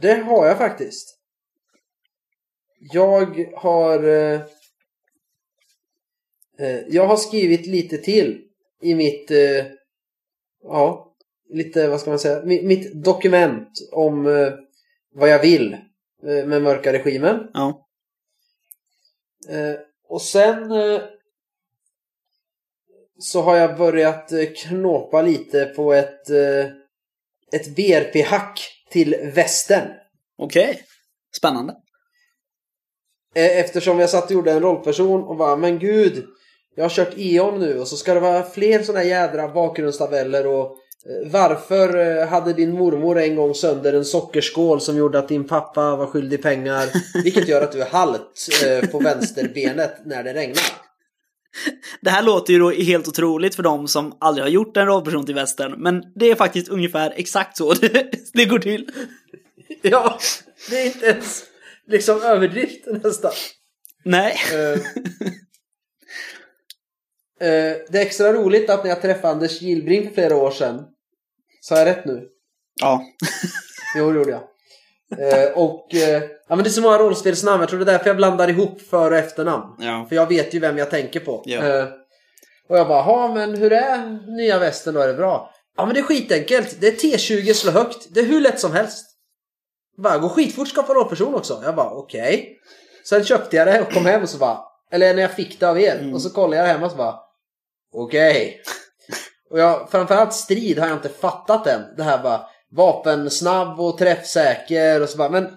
Det har jag faktiskt. Jag har... Eh, eh, jag har skrivit lite till i mitt... Eh, ja, lite, vad ska man säga? Mitt, dokument om eh, vad jag vill eh, med mörka regimen. Ja. Eh, och sen så har jag börjat knåpa lite på ett, ett BRP-hack till västern. Okej. Spännande. Eh, Eftersom jag satt och gjorde en rollperson och bara, men gud, jag har kört E.ON nu och så ska det vara fler här jädra bakgrundstabeller och varför eh, hade din mormor en gång sönder en sockerskål som gjorde att din pappa var skyldig pengar? Vilket gör att du är halt eh, på vänsterbenet när det regnar. Det här låter ju då helt otroligt för dem som aldrig har gjort en rollperson till västern, men det är faktiskt ungefär exakt så det, det går till. Ja, det är inte ens liksom överdrift nästan. Nej. Eh, eh, det är extra roligt att när jag träffade Anders Gillbring för flera år sedan Sa jag rätt nu? Ja. Jo, det gjorde jag. Eh, och eh, ja, men det är så många rollspelsnamn. Jag tror det är därför jag blandar ihop för och efternamn. Ja. För jag vet ju vem jag tänker på. Ja. Eh, och jag bara, ja men hur är nya västen då? Är det bra? Ja men det är skitenkelt. Det är T20 slå högt. Det är hur lätt som helst. Bara, gå skitfort skapa rollperson också. Jag bara, okej. Sen köpte jag det och kom hem och så bara, eller när jag fick det av er. Mm. Och så kollade jag hemma och så bara, okej. Och jag, framförallt strid har jag inte fattat än. Det här bara vapensnabb och träffsäker och så bara, men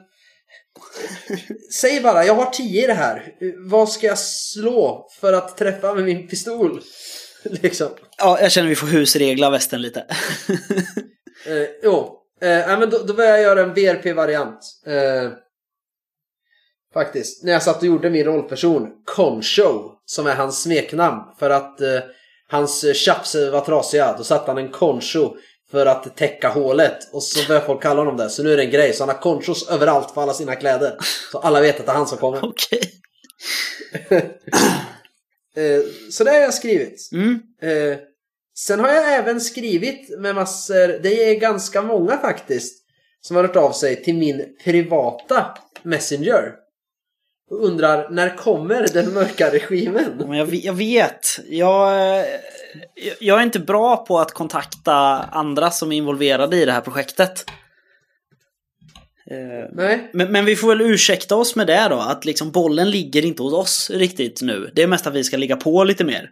Säg bara, jag har 10 i det här. Vad ska jag slå för att träffa med min pistol? liksom. ja, jag känner vi får husregla västern lite. Eh, jo, eh, men då, då började jag göra en VRP-variant. Eh, faktiskt. När jag satt och gjorde min rollperson, Concho, som är hans smeknamn. För att eh, hans eh, chaps var trasiga. Då satte han en Concho för att täcka hålet. Och så började folk kalla honom det. Så nu är det en grej. Så han har conchos överallt på alla sina kläder. Så alla vet att det är han som kommer. Okej. Eh, så det har jag skrivit. Mm. Eh, sen har jag även skrivit med massor, det är ganska många faktiskt, som har hört av sig till min privata Messenger. Och undrar, när kommer den mörka regimen? Men jag, jag vet. Jag, eh, jag är inte bra på att kontakta andra som är involverade i det här projektet. Eh, Nej, Men, men vi får väl ursäkta oss med det då, att liksom bollen ligger inte hos oss riktigt nu. Det är mest att vi ska ligga på lite mer.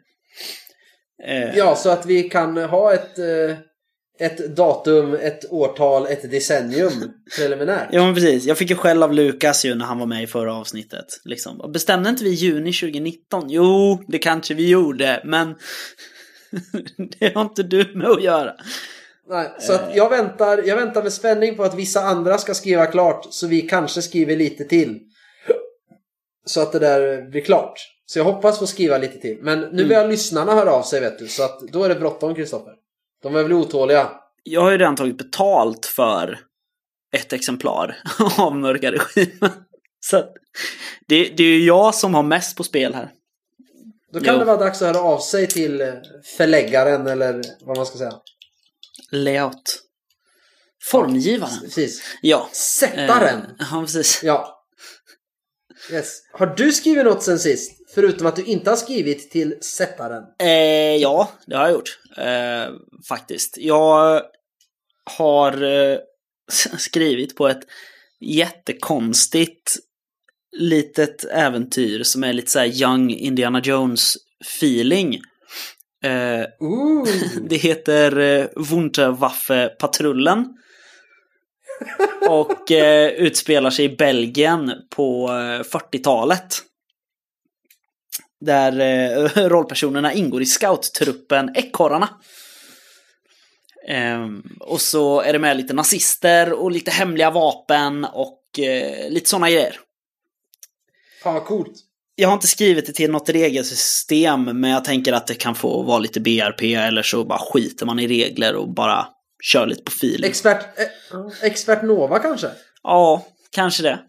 Eh, ja så att vi kan ha ett, ett datum, ett årtal, ett decennium preliminärt. Ja men precis, jag fick ju skäll av Lukas ju när han var med i förra avsnittet. Liksom. Bestämde inte vi juni 2019? Jo, det kanske vi gjorde, men det har inte du med att göra. Nej, så att jag väntar, jag väntar med spänning på att vissa andra ska skriva klart så vi kanske skriver lite till. Så att det där blir klart. Så jag hoppas få skriva lite till. Men nu börjar lyssnarna höra av sig vet du. Så att då är det bråttom Kristoffer. De är väl otåliga. Jag har ju redan tagit betalt för ett exemplar av Mörka Regimen. Så det, det är ju jag som har mest på spel här. Då kan Jo. det vara dags att höra av sig till förläggaren eller vad man ska säga. Layout. Formgivaren. Precis. Ja. Sättaren. Eh, ja, precis. Ja. Yes. Har du skrivit något sen sist? Förutom att du inte har skrivit till sättaren. Eh, ja, det har jag gjort. Eh, faktiskt. Jag har eh, skrivit på ett jättekonstigt litet äventyr som är lite så här Young Indiana Jones feeling. Eh, det heter eh, Wunderwaffe-patrullen. Och eh, utspelar sig i Belgien på eh, 40-talet. Där eh, rollpersonerna ingår i scouttruppen Ekorrarna. Ehm, och så är det med lite nazister och lite hemliga vapen och eh, lite sådana grejer. Fan vad coolt. Jag har inte skrivit det till något regelsystem, men jag tänker att det kan få vara lite BRP eller så bara skiter man i regler och bara kör lite på feeling. Expert, eh, expert Nova kanske? Ja, kanske det.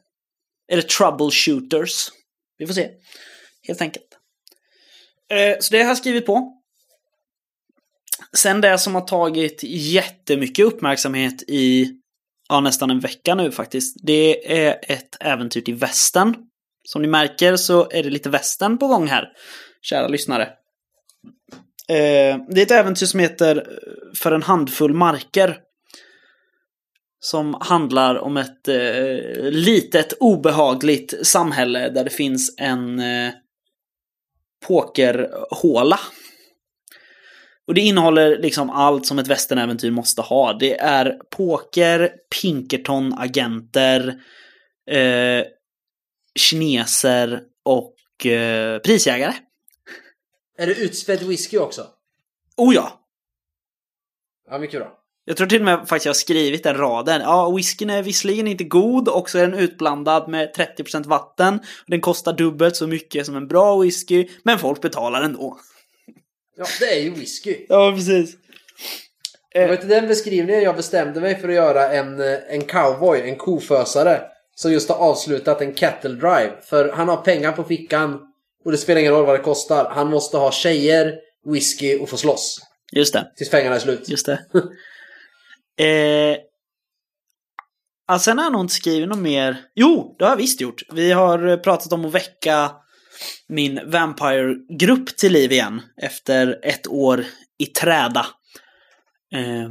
Eller troubleshooters. Vi får se. Helt enkelt. Eh, Så det har jag skrivit på. Sen det som har tagit jättemycket uppmärksamhet i ja, nästan en vecka nu faktiskt. Det är ett äventyr till västern. Som ni märker så är det lite västern på gång här, kära lyssnare. Eh, Det är ett äventyr som heter eh, För en handfull marker. Som handlar om ett eh, litet obehagligt samhälle där det finns en eh, pokerhåla. Och det innehåller liksom allt som ett västernäventyr måste ha. Det är poker, Pinkerton-agenter, eh, kineser och eh, prisjägare. Är det utspädd whisky också? Oh ja! Ja, mycket bra. Jag tror till och med faktiskt jag har skrivit den raden. Ja, whiskyn är visserligen inte god och så är den utblandad med 30% vatten. Den kostar dubbelt så mycket som en bra whisky, men folk betalar ändå. Ja, det är ju whisky. Ja, precis. Det var inte den beskrivningen jag bestämde mig för att göra en, en cowboy, en kofösare. Som just har avslutat en cattle drive. För han har pengar på fickan och det spelar ingen roll vad det kostar. Han måste ha tjejer, whisky och få slåss. Just det. Tills pengarna är slut. Just det. eh, ja, sen har jag nog inte skrivit något mer. Jo, det har jag visst gjort. Vi har pratat om att väcka min Vampire-grupp till liv igen efter ett år i träda. Eh,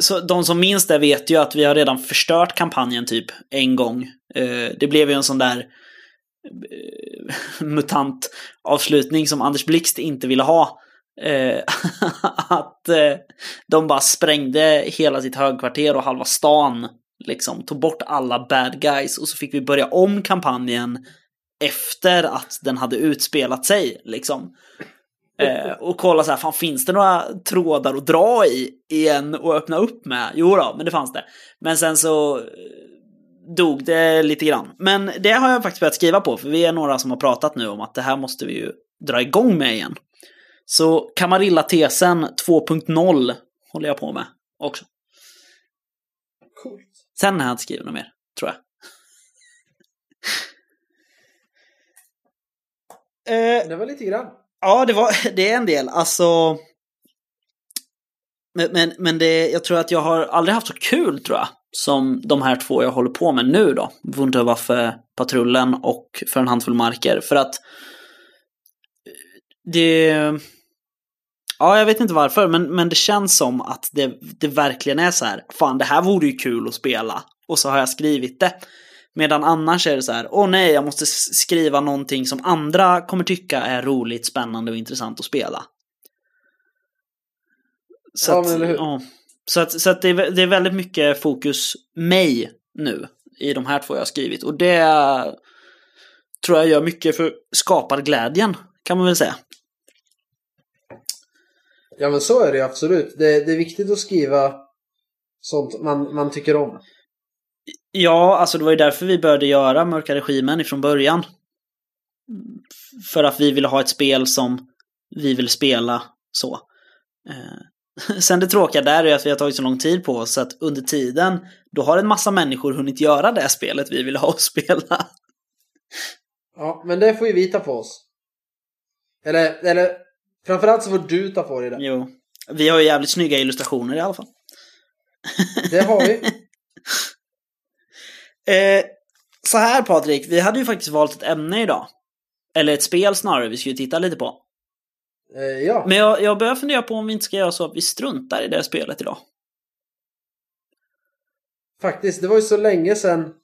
så de som minns det vet ju att vi har redan förstört kampanjen typ en gång. Eh, det blev ju en sån där Eh, mutant-avslutning som Anders Blixt inte ville ha. Eh, att eh, de bara sprängde hela sitt högkvarter och halva stan. Liksom tog bort alla bad guys och så fick vi börja om kampanjen efter att den hade utspelat sig. Liksom. Eh, och kolla så här, fan finns det några trådar att dra i igen och öppna upp med? Jo då, men det fanns det. Men sen så dog det lite grann. Men det har jag faktiskt börjat skriva på, för vi är några som har pratat nu om att det här måste vi ju dra igång med igen. Så Camarilla-tesen 2.0 håller jag på med också. Coolt. Sen har jag inte skrivit något mer, tror jag. eh, Det var lite grann. Ja, det, var, det är en del. Alltså... Men, men, men det, jag tror att jag har aldrig haft så kul, tror jag, som de här två jag håller på med nu då. Wunderwaffe-patrullen och För en handfull marker. För att det... Ja, jag vet inte varför, men, men det känns som att det, det verkligen är så här, fan det här vore ju kul att spela. Och så har jag skrivit det. Medan annars är det så här, åh nej, jag måste skriva någonting som andra kommer tycka är roligt, spännande och intressant att spela. Så Ja, att, men eller hur? ja. Så att, så att det, är, det är väldigt mycket fokus mig nu i de här två jag har skrivit. Och det tror jag gör mycket för skaparglädjen, kan man väl säga. Ja men så är det ju absolut. Det, det är viktigt att skriva sånt man, man tycker om. Ja, alltså det var ju därför vi började göra Mörka Regimen ifrån början. För att vi ville ha ett spel som vi vill spela så. Sen det tråkiga där är att vi har tagit så lång tid på oss så att under tiden då har en massa människor hunnit göra det spelet vi vill ha och spela. Ja, men det får ju vi ta på oss. Eller, eller framförallt så får du ta på dig det. Jo. Vi har ju jävligt snygga illustrationer i alla fall. Det har vi. Eh, så här Patrik, vi hade ju faktiskt valt ett ämne idag. Eller ett spel snarare, vi skulle titta lite på. Eh, ja. Men jag, jag börjar fundera på om vi inte ska göra så att vi struntar i det spelet idag. Faktiskt, det var ju så länge sedan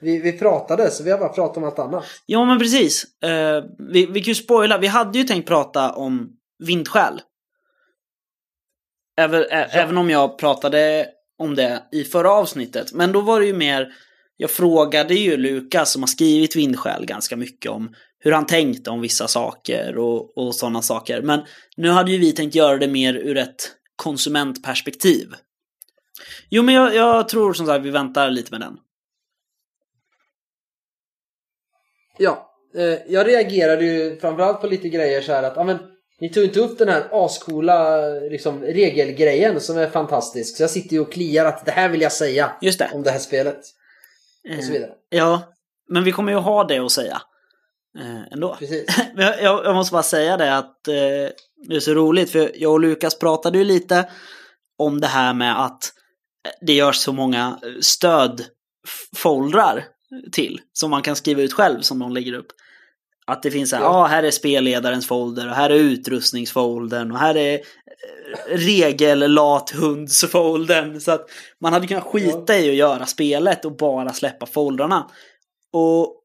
vi, vi pratade så vi har bara pratat om allt annat. Ja men precis. Eh, vi, vi kan ju spoila, vi hade ju tänkt prata om vindskäl. Även, ä, även om jag pratade om det i förra avsnittet. Men då var det ju mer, jag frågade ju Lukas som har skrivit vindskäl ganska mycket om hur han tänkte om vissa saker och, och sådana saker. Men nu hade ju vi tänkt göra det mer ur ett konsumentperspektiv. Jo men jag, jag tror som sagt vi väntar lite med den. Ja, eh, jag reagerade ju framförallt på lite grejer så här att ja, men, ni tog inte upp den här ascoola liksom, regelgrejen som är fantastisk. Så jag sitter ju och kliar att det här vill jag säga det. om det här spelet. Och så vidare. Ja, men vi kommer ju ha det att säga. Eh, ändå. Precis. Jag, jag, måste bara säga det att eh, det är så roligt för jag och Lukas pratade ju lite om det här med att det görs så många stödfoldrar till som man kan skriva ut själv som de lägger upp. Att det finns så här, ja Ja. ah, här är spelledarens folder och här är utrustningsfoldern och här är eh, regellathundsfoldern. Så att man hade kunnat skita i att göra spelet och bara släppa foldrarna. Och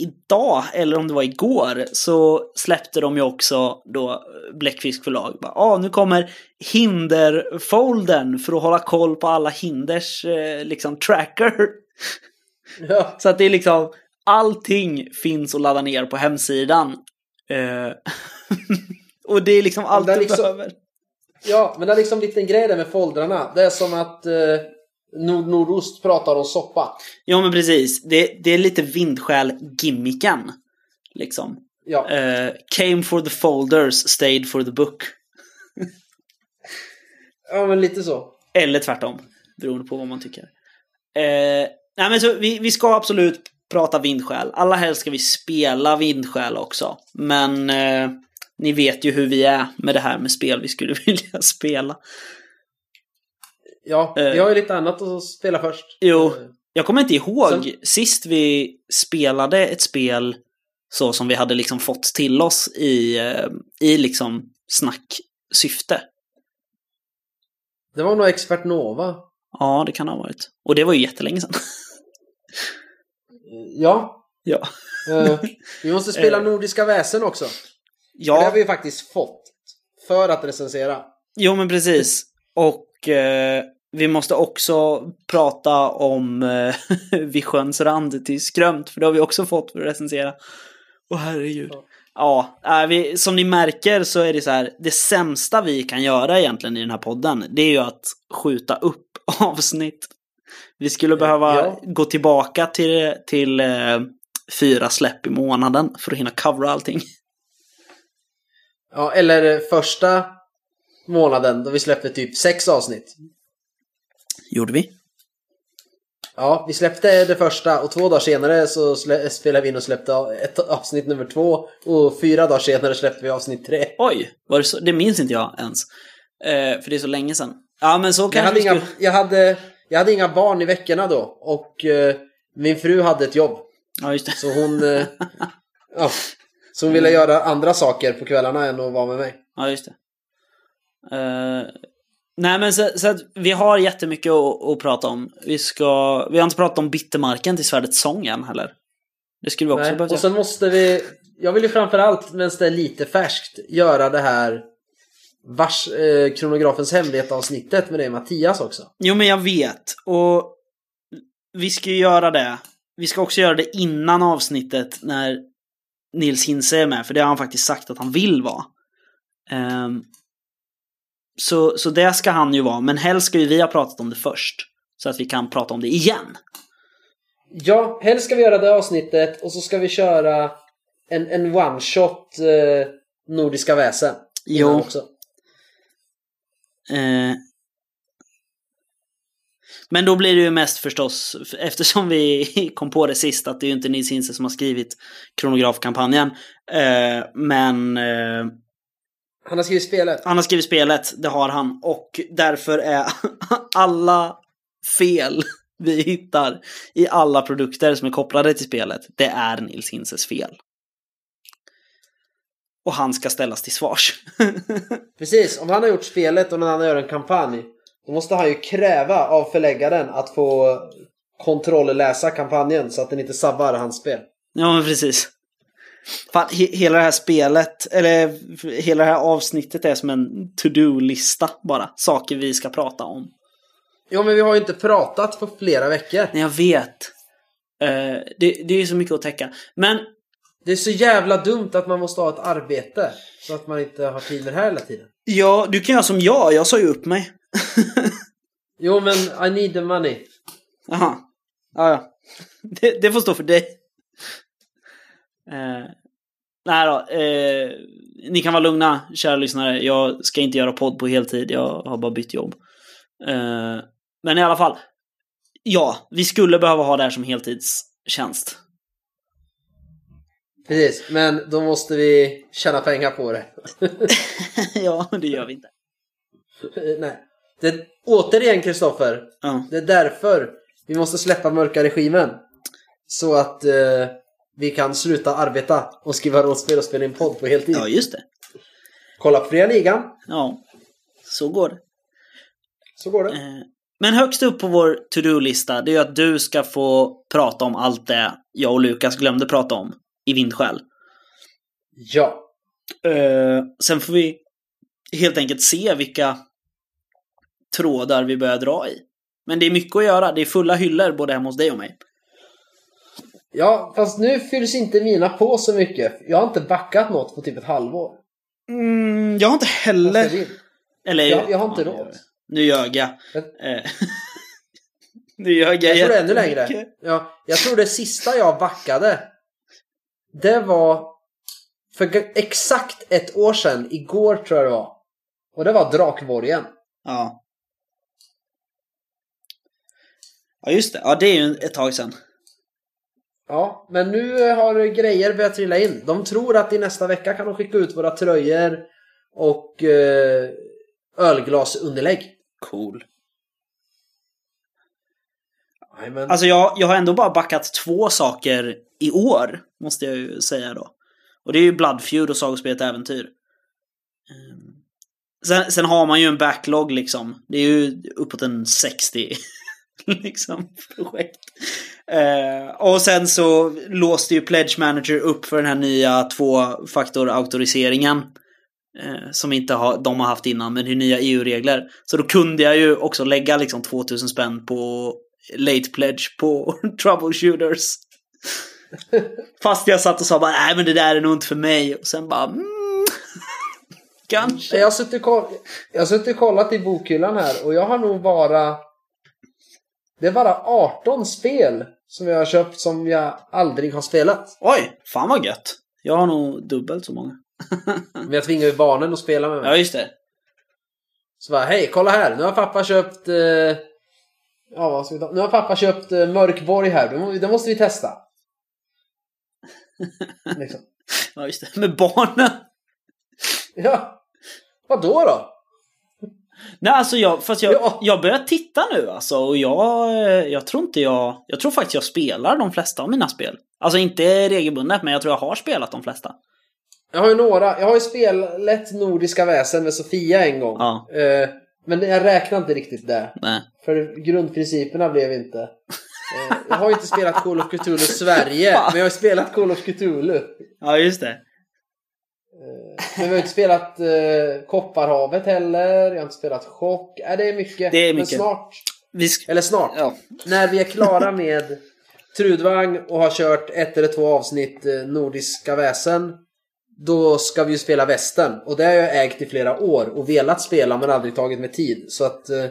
idag, eller om det var igår, så släppte de ju också då Bläckfisk förlag. Ja, ah, nu kommer hinderfoldern för att hålla koll på alla hinders eh, liksom tracker. Ja. Så att det är liksom allting finns att ladda ner på hemsidan. Eh, och det är liksom allt du liksom- behöver. Ja, men det är liksom en liten grej där med foldrarna. Det är som att eh, Nord Nordost pratar om soppa. Ja men precis. Det, det är lite vindskäl-gimmicken. Liksom. Ja, Eh, came for the folders, stayed for the book. ja men lite så. Eller tvärtom. Beroende på vad man tycker. Eh, nej men så vi, vi ska absolut prata vindskäl. Allra helst ska vi spela vindskäl också. Men eh, ni vet ju hur vi är med det här med spel vi skulle vilja spela. Ja, Eh. vi har ju lite annat att spela först. Jo. Eh, Jag kommer inte ihåg Sen- sist vi spelade ett spel så som vi hade liksom fått till oss i, eh, i liksom snacksyfte. Det var nog Expert Nova. Ja, det kan ha varit. Och det var ju jättelänge sedan. Ja. ja. Eh, vi måste spela Eh. Nordiska väsen också. För det Ja, har vi ju faktiskt fått. För att recensera. jo men precis. Och eh, vi måste också prata om eh, Visions rand till skrömt, för det har vi också fått för att recensera. Åh herregud. Ja. Äh, vi, som ni märker så är det så här, det sämsta vi kan göra egentligen i den här podden, det är ju att skjuta upp avsnitt. Vi skulle behöva Ja. gå tillbaka till, till eh, fyra släpp i månaden för att hinna covera allting. Ja, eller första månaden då vi släppte typ sex avsnitt. Gjorde vi? Ja, vi släppte det första och två dagar senare så spelade vi in och släppte ett avsnitt nummer två och fyra dagar senare släppte vi avsnitt tre. Oj, var det, så? det minns inte jag ens. Eh, för det är så länge sedan. Ja, men så Jag kanske hade, vi inga, skulle... jag, hade, jag hade inga barn i veckorna då och eh, min fru hade ett jobb. Ja, just det. Så hon, eh, ja, så hon ville göra andra saker på kvällarna än att vara med mig. Ja, just det. Nej, men så, så vi har jättemycket att, att prata om. Vi ska... Vi har inte pratat om bittermarken till Svärdets sång än heller. Det skulle vi också behöva Och sen måste vi, jag vill ju framförallt medan det är lite färskt göra det här vars, eh, kronografens hemlighet avsnittet med dig Mattias också. Jo, men jag vet. Och vi ska ju göra det. Vi ska också göra det innan avsnittet när Nils Hinse är med, för det har han faktiskt sagt att han vill vara. Ehm, så, så det ska han ju vara, men helst ska ju vi ha pratat om det först. Så att vi kan prata om det igen. Ja, helst ska vi göra det avsnittet och så ska vi köra en, en one shot eh, Nordiska väsen. Jo. Också. Eh, men då blir det ju mest förstås, eftersom vi kom på det sist, att det är ju inte Nils Hinse som har skrivit kronografkampanjen. Eh, men eh, Han har skrivit spelet. han har skrivit spelet, det har han. Och därför är alla fel vi hittar i alla produkter som är kopplade till spelet, det är Nils Hinses fel. Och han ska ställas till svars. Precis, om han har gjort spelet och någon annan gör en kampanj då måste han ju kräva av förläggaren att få kontrollläsa kampanjen så att den inte sabbar hans spel. Ja, men precis. Fan, he- hela det här spelet, eller hela det här avsnittet är som en to-do-lista bara. Saker vi ska prata om. Ja, men vi har ju inte pratat på flera veckor. Nej, jag vet. Eh, det, det är ju så mycket att täcka. Men, Det är så jävla dumt att man måste ha ett arbete så att man inte har tid med det här hela tiden. ja, du kan göra som jag. Jag sa ju upp mig. Jo, men I need the money. Jaha. Ja, ja. Det, det får stå för dig. Eh, nej då. Eh, ni kan vara lugna, kära lyssnare. Jag ska inte göra podd på heltid. Jag har bara bytt jobb. Eh, men i alla fall. Ja, vi skulle behöva ha det här som heltidstjänst. Precis, men då måste vi tjäna pengar på det. ja, det gör vi inte. Nej. Det, återigen Kristoffer, Ja. det är därför vi måste släppa mörka regimen. Så att eh, vi kan sluta arbeta och skriva rollspel och spela in podd på heltid. ja, just det. Kolla på Fria Ligan, Ja, så går det. så går det. Eh, Men högst upp på vår to-do-lista, det är ju att du ska få prata om allt det jag och Lukas glömde prata om i Vindskäl. Ja. Eh, sen får vi helt enkelt se vilka trådar vi börjar dra i. Men det är mycket att göra. Det är fulla hyllor både hemma hos dig och mig. Ja, fast nu fylls inte mina på så mycket. Jag har inte backat något på typ ett halvår. Mm, jag har inte heller... Eller, Jag, jag har inte ja, råd. Nu ljög jag. Eh, nu ljög jag Jag tror det är ännu längre. Ja, jag tror det sista jag backade det var för exakt ett år sedan, igår tror jag det var. Och det var Drakborgen. Ja. Ja, just det. Ja, det är ju ett tag sedan. Ja, men nu har grejer börjat trilla in. De tror att i nästa vecka kan de skicka ut våra tröjor och eh, ölglasunderlägg. Cool. Jajamän. Alltså jag, jag har ändå bara backat två saker i år, måste jag ju säga då. Och det är ju Bloodfeud och Sagospelet Äventyr. Ehm, Sen, sen har man ju en backlog liksom. Det är ju uppåt en 60 liksom projekt. Eh, och sen så låste ju Pledge Manager upp för den här nya tvåfaktor-auktoriseringen. Eh, som inte har, de har haft innan, men det är nya EU-regler. Så då kunde jag ju också lägga liksom 2000 spänn på late pledge på troubleshooters. Fast jag satt och sa bara nej men det där är nog inte för mig. Och sen bara mm, Kanske. Jag har, suttit och koll... jag har suttit och kollat i bokhyllan här och jag har nog bara... Det är bara 18 spel som jag har köpt som jag aldrig har spelat. Oj, fan vad gött. Jag har nog dubbelt så många. Men jag tvingar ju barnen att spela med mig. Ja, just det. Så bara, hej kolla här, nu har pappa köpt... Eh... Ja, vad ska vi ta? Nu har pappa köpt eh, Mörkborg här, det må- det måste vi testa. liksom. Ja, just det. Med barnen. Ja, vad då då? Nej, alltså jag, fast jag, Ja. jag börjar titta nu alltså och jag, eh, jag tror inte jag, jag tror faktiskt jag spelar de flesta av mina spel. Alltså inte regelbundet, men jag tror jag har spelat de flesta. Jag har ju några, jag har ju spelat Nordiska väsen med Sofia en gång. Ja. Eh, men jag räknar inte riktigt det. Nej. För grundprinciperna blev inte. Eh, jag har ju inte spelat Call of Cthulhu Sverige, men jag har ju spelat Call of Cthulhu. Ja, just det. Men vi har inte spelat eh, Kopparhavet heller, jag har inte spelat Chock. Äh, det är mycket. Det är Men mycket. snart, Vi sk- eller snart, ja. när vi är klara med Trudvang och har kört ett eller två avsnitt eh, Nordiska väsen. Då ska vi ju spela västern och det har jag ägt i flera år och velat spela men aldrig tagit med tid. Så att eh,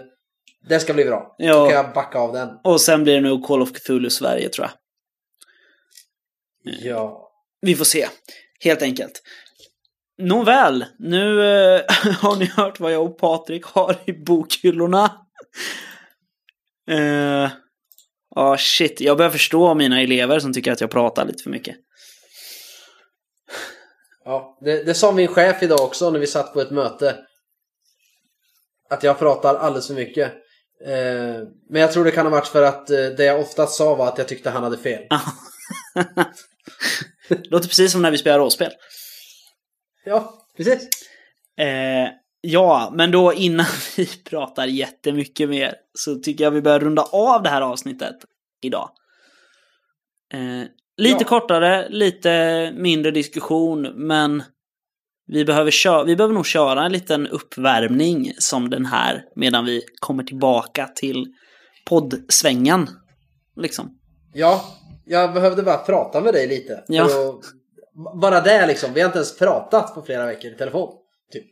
det ska bli bra. Ja. Då kan jag backa av den. Och sen blir det nog Call of Cthulhu Sverige tror jag. Ja. Vi får se. Helt enkelt. Nåväl, nu eh, har ni hört vad jag och Patrik har i bokhyllorna. Ja, ah, shit. Jag börjar förstå mina elever som tycker att jag pratar lite för mycket. Ja, det, det sa min chef idag också när vi satt på ett möte. Att jag pratar alldeles för mycket. Eh, men jag tror det kan ha varit för att eh, det jag oftast sa var att jag tyckte han hade fel. Låter precis som när vi spelar rollspel. Ja, precis. Eh, ja, men då innan vi pratar jättemycket mer så tycker jag vi börjar runda av det här avsnittet idag. Eh, lite Ja. kortare, lite mindre diskussion, men vi behöver, köra, vi behöver nog köra en liten uppvärmning som den här medan vi kommer tillbaka till poddsvängen. Liksom. Ja, jag behövde bara prata med dig lite. Ja. För att, bara det liksom. Vi har inte ens pratat på flera veckor i telefon. Typ.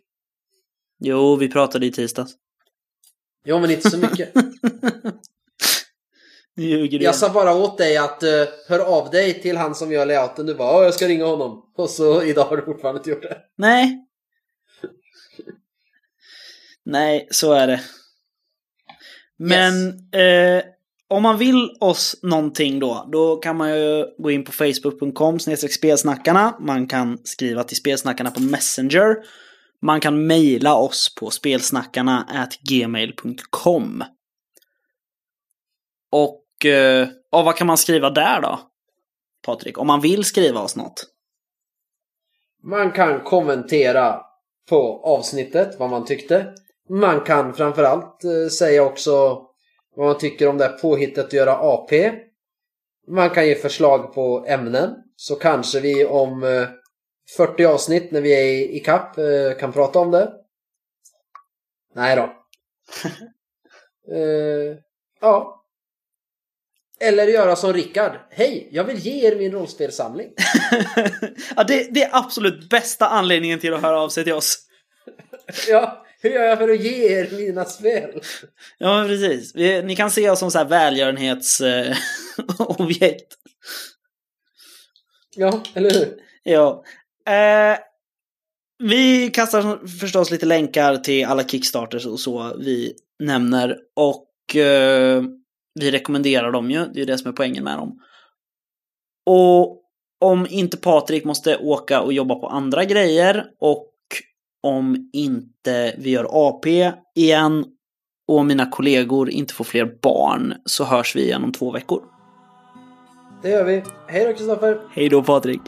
Jo, vi pratade i tisdags. Jo, men inte så mycket. Ljuger Jag sa bara åt dig att uh, hör av dig till han som gör layouten. Du bara, "Ja, jag ska ringa honom. Och så idag har du fortfarande inte gjort det. Nej. Nej, så är det. Men eh, om man vill oss någonting då, då kan man ju gå in på facebook.com spelsnackarna. Man kan skriva till spelsnackarna på Messenger. Man kan mejla oss på spelsnackarna gmail.com. Och eh, ja, vad kan man skriva där då? Patrik, om man vill skriva oss något. Man kan kommentera på avsnittet vad man tyckte. Man kan framförallt eh, säga också vad man tycker om det här påhittet att göra AP. Man kan ge förslag på ämnen. Så kanske vi om eh, 40 avsnitt när vi är i, kapp eh, kan prata om det. Nej då. eh, ja. Eller göra som Rickard. Hej, jag vill ge er min rollspelsamling. ja, det, det är absolut bästa anledningen till att höra av sig till oss. ja, hur gör jag för att ge er mina spel? Ja, precis. Ni kan se oss som så här välgörenhetsobjekt. ja, eller hur? Ja. Eh, vi kastar förstås lite länkar till alla Kickstarters och så vi nämner. Och eh, vi rekommenderar dem ju. Det är det som är poängen med dem. Och om inte Patrik måste åka och jobba på andra grejer och om inte vi gör AP igen och mina kollegor inte får fler barn så hörs vi igen om två veckor. Det gör vi. Hej då Kristoffer! Hej då Patrik!